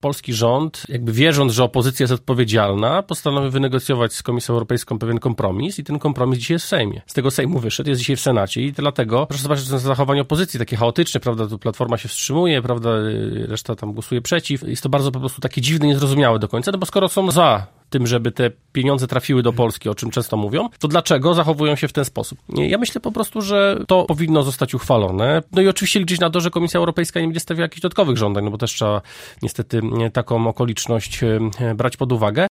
polski rząd, jakby wierząc, że opozycja jest odpowiedzialna, postanowił wynegocjować z Komisją Europejską pewien kompromis i ten kompromis dzisiaj jest w Sejmie. Z tego Sejmu wyszedł, jest dzisiaj w Senacie i dlatego, proszę zobaczyć, to zachowanie opozycji, takie chaotyczne, prawda, tu Platforma się wstrzymuje, prawda, reszta tam głosuje przeciw. Jest to bardzo po prostu takie dziwne, niezrozumiałe do końca, no bo skoro są za tym, żeby te pieniądze trafiły do Polski, o czym często mówią, to dlaczego zachowują się w ten sposób? Ja myślę po prostu, że to powinno zostać uchwalone. No i oczywiście liczyć na to, że Komisja Europejska nie będzie stawiała jakichś dodatkowych żądań, no bo też trzeba niestety taką okoliczność e, brać pod uwagę.